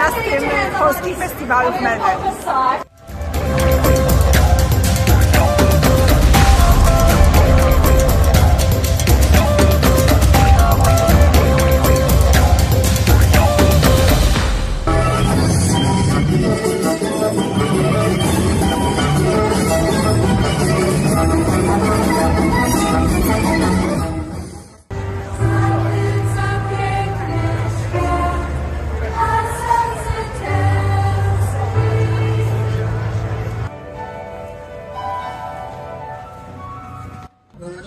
15 Polskich Festiwalu w Melbourne.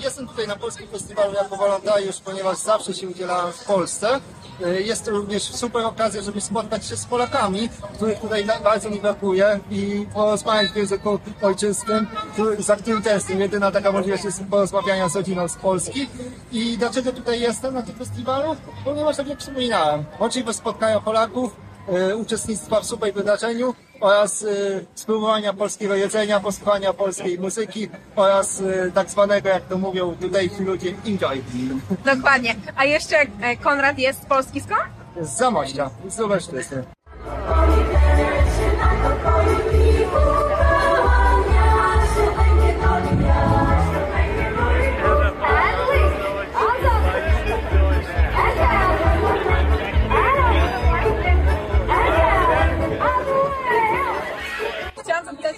Jestem tutaj na Polskim Festiwalu jako wolontariusz, ponieważ zawsze się udzielałem w Polsce. Jest to również super okazja, żeby spotkać się z Polakami, których tutaj bardzo mi brakuje i porozmawiać w języku ojczystym, za którym tęsknię. Jedyna taka możliwość jest porozmawiania z rodziną z Polski. I dlaczego tutaj jestem na tym festiwalu? Ponieważ tak jak wspominałem, możliwość spotkania Polaków, e, uczestnictwa w super wydarzeniu oraz e, spróbowania polskiego jedzenia, posłuchania polskiej muzyki oraz e, tak zwanego, jak to mówią tutaj ludzie, enjoy. Dokładnie. A jeszcze e, Konrad jest z Polski skąd? Z Zamościa, z Lubelszczyzny.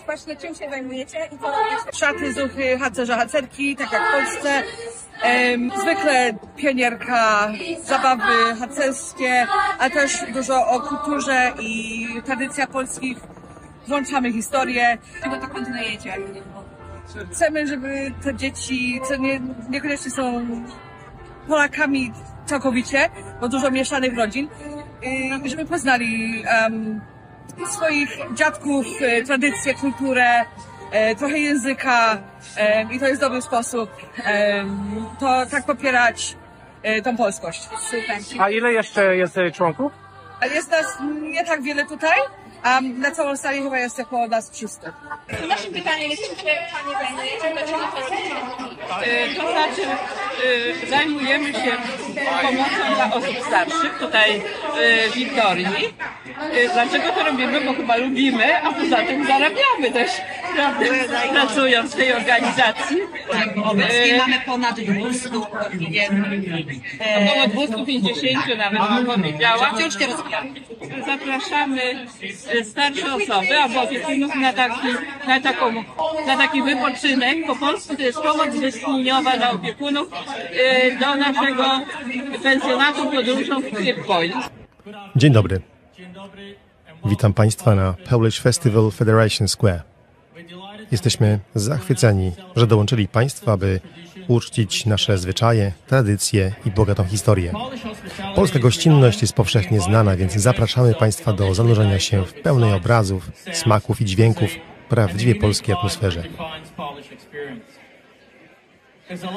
Właśnie, czym się zajmujecie i co robicie? Szaty, zuchy, harcerze, harcerki, tak jak w Polsce. Zwykle pionierka, zabawy harcerskie, a też dużo o kulturze i tradycjach polskich. Włączamy historię. Czego to kontynuujecie? Chcemy, żeby te dzieci, co nie, niekoniecznie są Polakami całkowicie, bo dużo mieszanych rodzin, y, żeby poznali swoich dziadków, e, tradycję, kulturę, e, trochę języka e, i to jest dobry sposób to tak popierać tą polskość. Super. A ile jeszcze jest członków? Jest nas nie tak wiele tutaj, a na całą sali chyba jest około nas 300. Naszym pytaniem jest, czym się Panie zajmujecie, dlaczego to znaczy zajmujemy się pomocą dla osób starszych tutaj w Wiktorii. E, Dlaczego to robimy? Bo chyba lubimy, a poza tym zarabiamy też, prawda, pracując w tej organizacji. Obecnie E, mamy ponad 200 klientów. Około 250 nawet bym powiedziała. Wciąż się rozwija. Zapraszamy starsze osoby albo opiekunów na taki, na taką, na taki wypoczynek. Po polsku to jest pomoc wytchnieniowa dla opiekunów do naszego pensjonatu podróżą w. Dzień dobry. Witam Państwa na Polish Festival Federation Square. Jesteśmy zachwyceni, że dołączyli Państwo, aby uczcić nasze zwyczaje, tradycje i bogatą historię. Polska gościnność jest powszechnie znana, więc zapraszamy Państwa do zanurzenia się w pełnej obrazów, smaków i dźwięków prawdziwie polskiej atmosferze.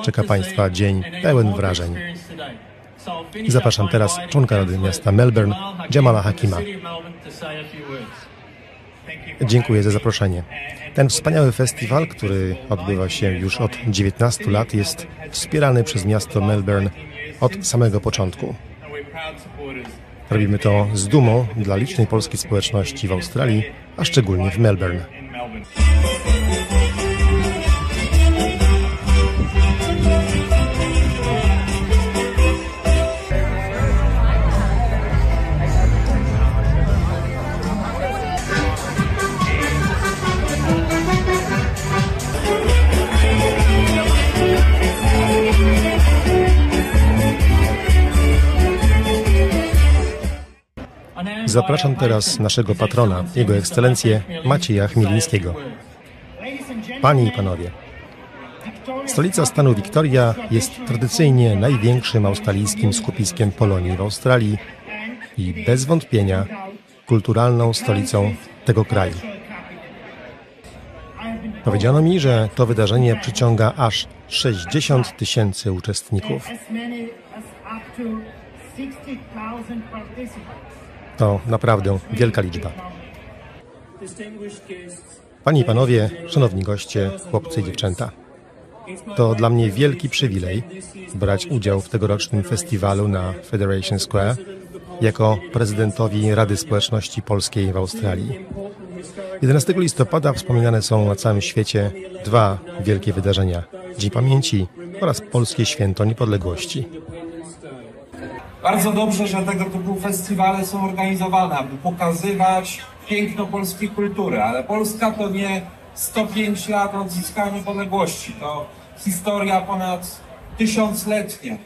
Czeka Państwa dzień pełen wrażeń. Zapraszam teraz członka Rady Miasta Melbourne, Jamala Hakima. Dziękuję za zaproszenie. Ten wspaniały festiwal, który odbywa się już od 19 lat, jest wspierany przez miasto Melbourne od samego początku. Robimy to z dumą dla licznej polskiej społeczności w Australii, a szczególnie w Melbourne. Zapraszam teraz naszego patrona, Jego Ekscelencję Macieja Chmielińskiego. Panie i Panowie, stolica stanu Wiktoria jest tradycyjnie największym australijskim skupiskiem Polonii w Australii i bez wątpienia kulturalną stolicą tego kraju. Powiedziano mi, że to wydarzenie przyciąga aż 60 tysięcy uczestników. As many as up to 60,000 participants. To naprawdę wielka liczba. Panie i panowie, szanowni goście, chłopcy i dziewczęta. To dla mnie wielki przywilej brać udział w tegorocznym festiwalu na Federation Square jako prezydentowi Rady Społeczności Polskiej w Australii. 11 listopada wspominane są na całym świecie dwa wielkie wydarzenia: Dzień Pamięci oraz Polskie Święto Niepodległości. Bardzo dobrze, że tego typu festiwale są organizowane, aby pokazywać piękno polskiej kultury, ale Polska to nie 105 lat odzyskania niepodległości, to historia ponad tysiącletnia.